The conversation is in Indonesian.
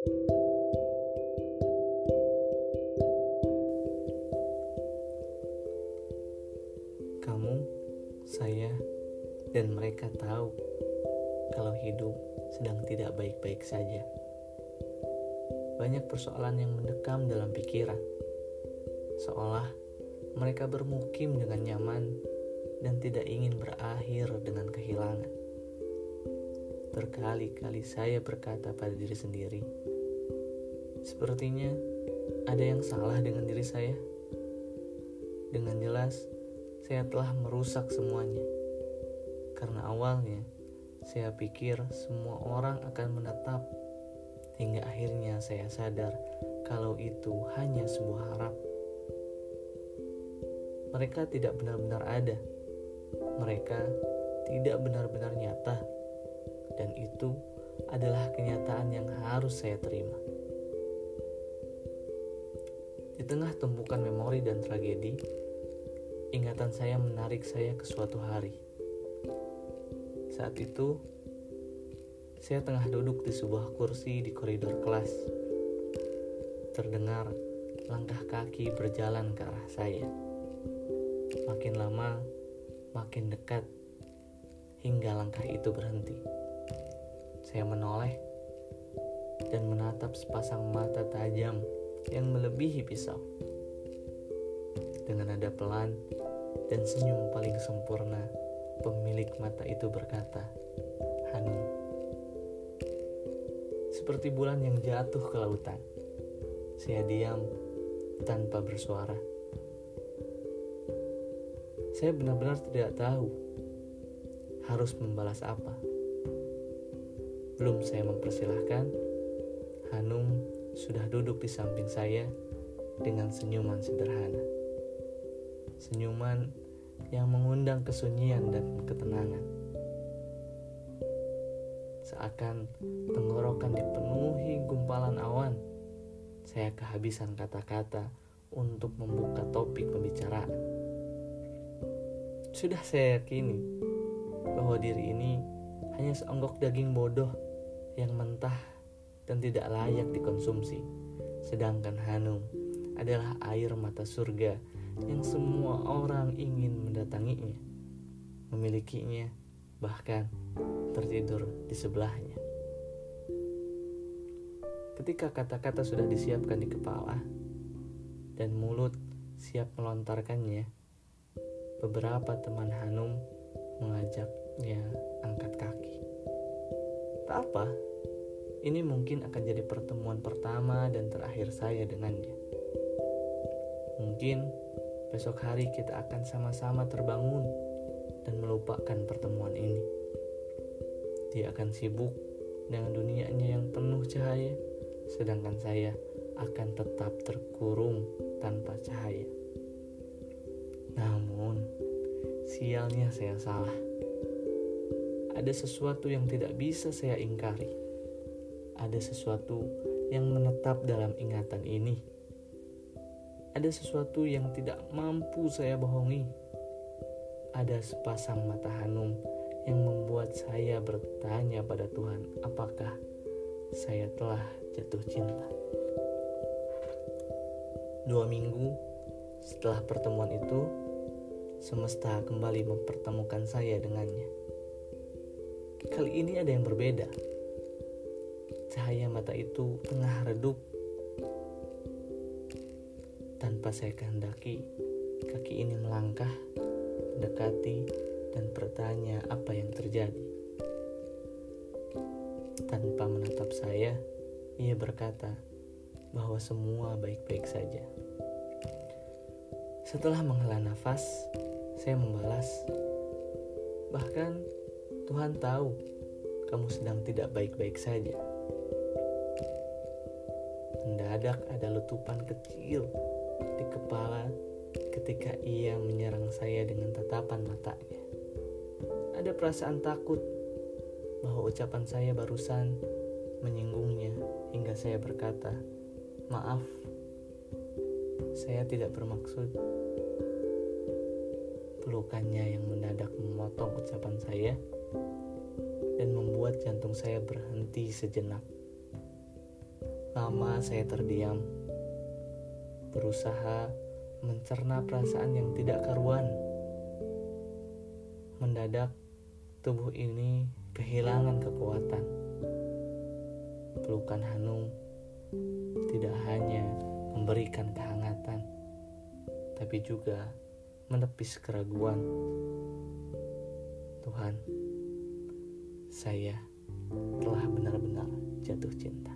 Kamu, saya, dan mereka tahu kalau hidup sedang tidak baik-baik saja. Banyak persoalan yang mendekam dalam pikiran, seolah mereka bermukim dengan nyaman dan tidak ingin berakhir dengan kehilangan. Berkali-kali saya berkata pada diri sendiri, sepertinya ada yang salah dengan diri saya. Dengan jelas, saya telah merusak semuanya. Karena awalnya saya pikir semua orang akan menetap hingga akhirnya saya sadar kalau itu hanya sebuah harap. Mereka tidak benar-benar ada. Mereka tidak benar-benar nyata. Dan itu adalah kenyataan yang harus saya terima. Tengah tumpukan memori dan tragedi, ingatan saya menarik saya ke suatu hari. Saat itu, saya tengah duduk di sebuah kursi di koridor kelas. Terdengar langkah kaki berjalan ke arah saya. Makin lama, makin dekat, hingga langkah itu berhenti. Saya menoleh dan menatap sepasang mata tajam yang melebihi pisau. Dengan nada pelan dan senyum paling sempurna, pemilik mata itu berkata, Hanum. Seperti bulan yang jatuh ke lautan, saya diam tanpa bersuara. Saya benar-benar tidak tahu harus membalas apa. Belum saya mempersilahkan, Hanum sudah duduk di samping saya dengan senyuman sederhana senyuman yang mengundang kesunyian dan ketenangan. Seakan tenggorokan dipenuhi gumpalan awan, saya kehabisan kata-kata untuk membuka topik pembicaraan. Sudah saya yakini bahwa diri ini hanya seonggok daging bodoh yang mentah dan tidak layak dikonsumsi. Sedangkan Hanum adalah air mata surga yang semua orang ingin mendatanginya, memilikinya, bahkan tertidur di sebelahnya. Ketika kata-kata sudah disiapkan di kepala dan mulut siap melontarkannya, beberapa teman Hanum mengajaknya angkat kaki. Tak apa, ini mungkin akan jadi pertemuan pertama dan terakhir saya dengannya. Mungkin besok hari kita akan sama-sama terbangun dan melupakan pertemuan ini. Dia akan sibuk dengan dunianya yang penuh cahaya, sedangkan saya akan tetap terkurung tanpa cahaya. Namun, sialnya saya salah. Ada sesuatu yang tidak bisa saya ingkari. Ada sesuatu yang menetap dalam ingatan ini ada sesuatu yang tidak mampu saya bohongi. Ada sepasang mata Hanum yang membuat saya bertanya pada Tuhan, apakah saya telah jatuh cinta. Dua minggu setelah pertemuan itu, semesta kembali mempertemukan saya dengannya. Kali ini ada yang berbeda. Cahaya mata itu tengah redup tanpa saya kehendaki, kaki ini melangkah, mendekati, dan bertanya apa yang terjadi. Tanpa menatap saya, ia berkata bahwa semua baik-baik saja. Setelah menghela nafas, saya membalas, "Bahkan Tuhan tahu kamu sedang tidak baik-baik saja." Mendadak ada letupan kecil di kepala ketika ia menyerang saya dengan tatapan matanya. Ada perasaan takut bahwa ucapan saya barusan menyinggungnya hingga saya berkata, "Maaf, saya tidak bermaksud." Pelukannya yang mendadak memotong ucapan saya dan membuat jantung saya berhenti sejenak. Lama saya terdiam, berusaha mencerna perasaan yang tidak karuan. Mendadak, tubuh ini kehilangan kekuatan. Pelukan Hanung tidak hanya memberikan kehangatan, tapi juga menepis keraguan. Tuhan, saya telah benar-benar jatuh cinta.